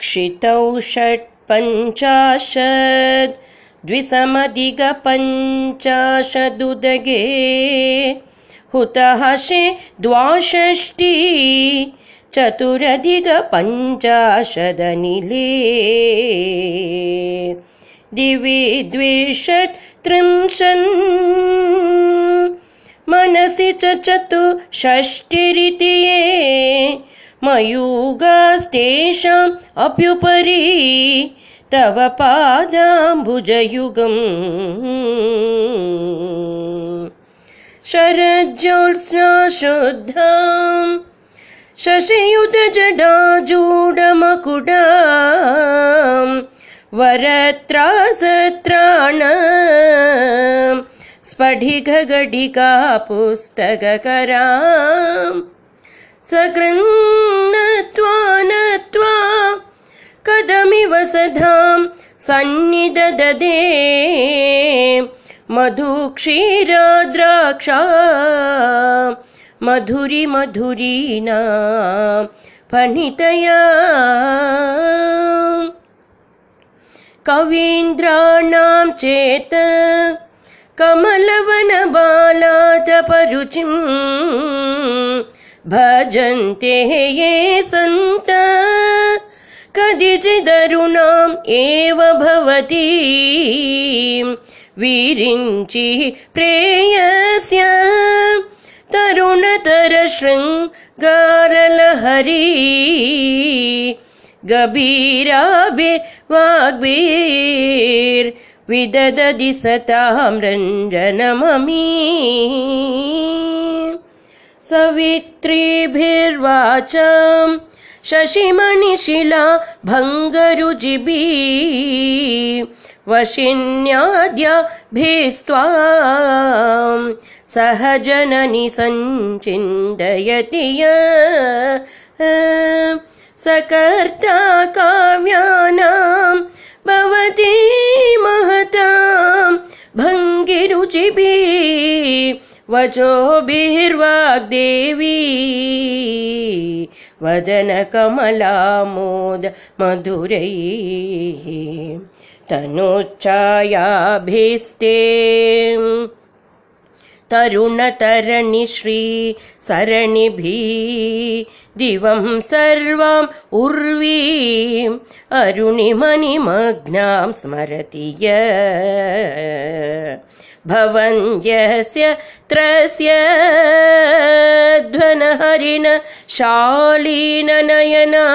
क्षितौ षट्पञ्चाशत् द्विसमधिकपञ्चाशदुदगे हुतः शे द्वाषष्टि चतुरधिकपञ्चाशदनिले दिवि द्विषट् त्रिंशन् मनसि च चतुष्षष्टिरिति ये मयूगास्तेषाम् अप्युपरि तव पादाम्बुजयुगम्। शरज्योत्स्ना शुद्धाम् शशियुतजडाजूडमकुडा वरत्रासत्राण स्फटिकघटिका पुस्तककरा सकृन्नत्वा नत्वा कदमिव सधां सन्निदददे। मधुक्षीरद्राक्षा मधुरि मधुरीना फणितया। कवीन्द्राणां चेत् कमलवनबालातपरुचिम् भजन्ते ये सन्त। कदिचिदरुणाम् एव भवति। विरिञ्चि प्रेयस्य। तरुणतरशृङ्गारलहरी। गभीराभिर्वाग्भिर्विदधति सतां रञ्जनममी सवित्रीभिर्वाचाम्। शशिमणिशिला भङ्गरुजिबी। वशिन्याद्याभिस्त्वा सह जननि सञ्चिन्तयति य। सकर्ता काव्यानां वचोभिर्वाग्देवी वदनकमलामोद मधुरैः। तनुच्छायाभिस्ते तरुणतरणि श्रीसरणिभिः दिवं सर्वाम् उर्वीम् अरुणिमणिमग्नां स्मरति य। भवन्यस्य त्रस्य ध्वनहरिण शालीननयना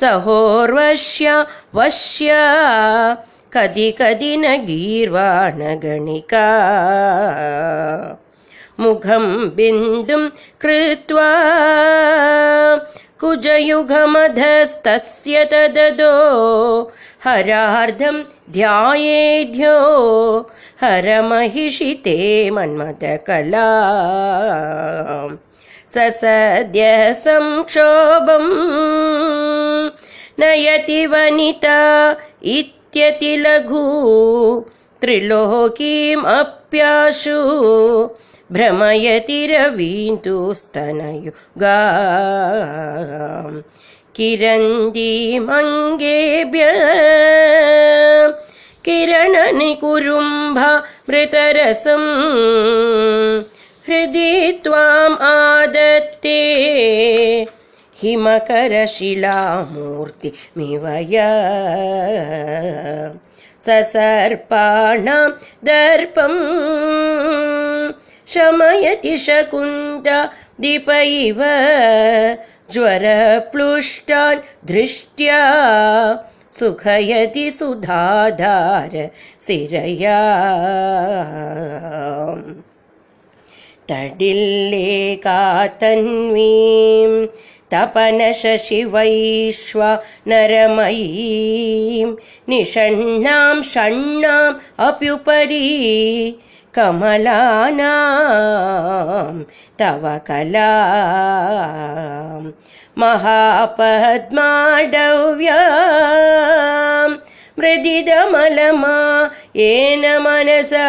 सहोर्वश्या वश्या कदि कदि न गीर्वाणगणिका मुखं बिन्दुं कृत्वा कुजयुगमधस्तस्य तददो। हरार्धं ध्यायेध्यो हरमहिषिते मन्मथकला। स सद्य संक्षोभम् नयति वनिता इत्यति लघु त्रिलोकीम् अप्याशु भ्रमयति रवीन्दुस्तनयुगा। किरन्दीमङ्गेभ्य किरणनिकुरुम्भा मृतरसम् हृदि त्वाम् आदत्ते हिमकरशिलामूर्तिमिवय ससर्पाणां दर्पम् शमयति शकुन्ता इव ज्वरप्लुष्टान् दृष्ट्या सुखयति सुधाधार सिरया तडिल्लेकातन्वीं तपनशशिवैश्व नरमयीं निषण्णां षण्णाम् अप्युपरि कमलानां तव कला महापद्माडव्या मृदिदमलमा येन मनसा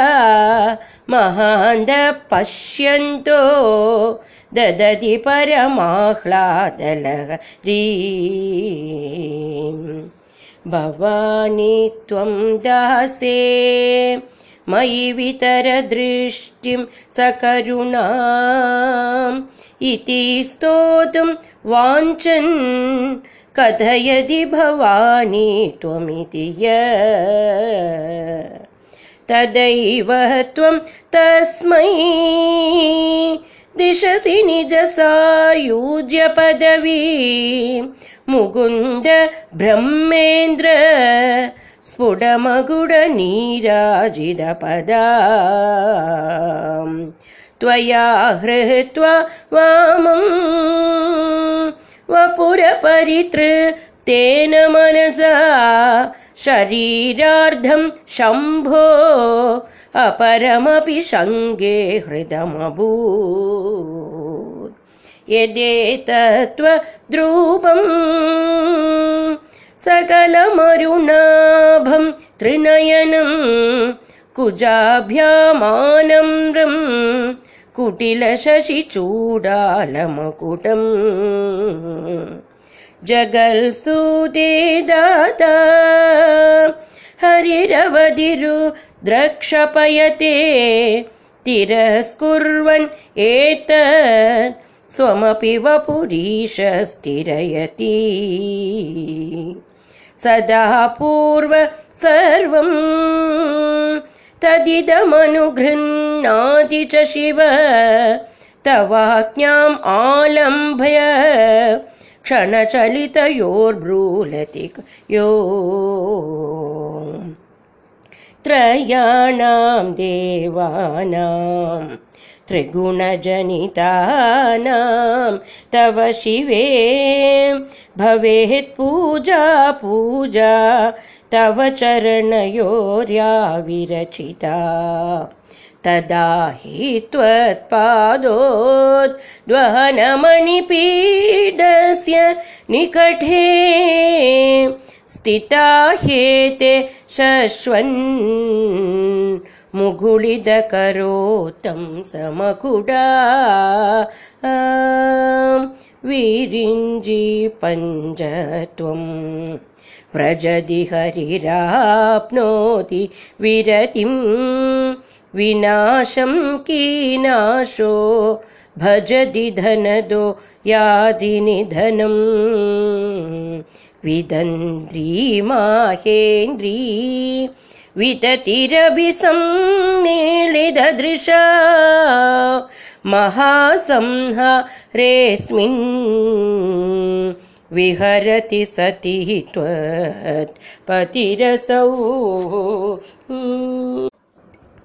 महान्द पश्यन्तो ददति परमाह्लादलहरी भवानी त्वं दासे मयि वितरदृष्टिं सकरुणाम् इति स्तोतुं वाञ्छन्। कथयति भवानी त्वमिति य। तदैव त्वं तस्मै दिशसि निजसायुज्य पदवी मुकुन्द ब्रह्मेन्द्र स्फुटमगुडनीराजितपदा त्वया हृत्वा वामम् वपुरपरितृप्तेन मनसा शरीरार्धं शम्भो अपरमपि सङ्गे हृदमभूत्. यदेतत्त्वद्रूपम् सकलमरुणाभं त्रिनयनं कुजाभ्यामानम्रम् कुटिलशशिचूडालमकुटम् जगल्सूते दाता हरिरवधिरु द्रक्षपयते तिरस्कुर्वन् एतत् स्वमपि वपुरीश स्थिरयति सदा पूर्व सर्वम् तदिदमनुगृह्णाति च शिव। तवाज्ञाम् आलम्भय क्षणचलितयोर्ब्रूलति यो। त्रयाणां देवानां त्रिगुणजनितानां तव शिवे। भवेत् पूजा पूजा तव चरणयोर्या विरचिता तदा हि त्वत्पादोद्वहनमणिपीडस्य निकटे। स्थिता ह्येते शश्वन् मुकुलिदकरोतं समकुडा विरिञ्जि पञ्जत्वं व्रजति हरिराप्नोति विरतिं विनाशं कीनाशो भजति धनदो यादि निधनम् विदन्द्री माहेन्द्री विततिरभिसम्मीलितदृशा महासंहारेऽस्मिन् विहरति सति त्वत् पतिरसौ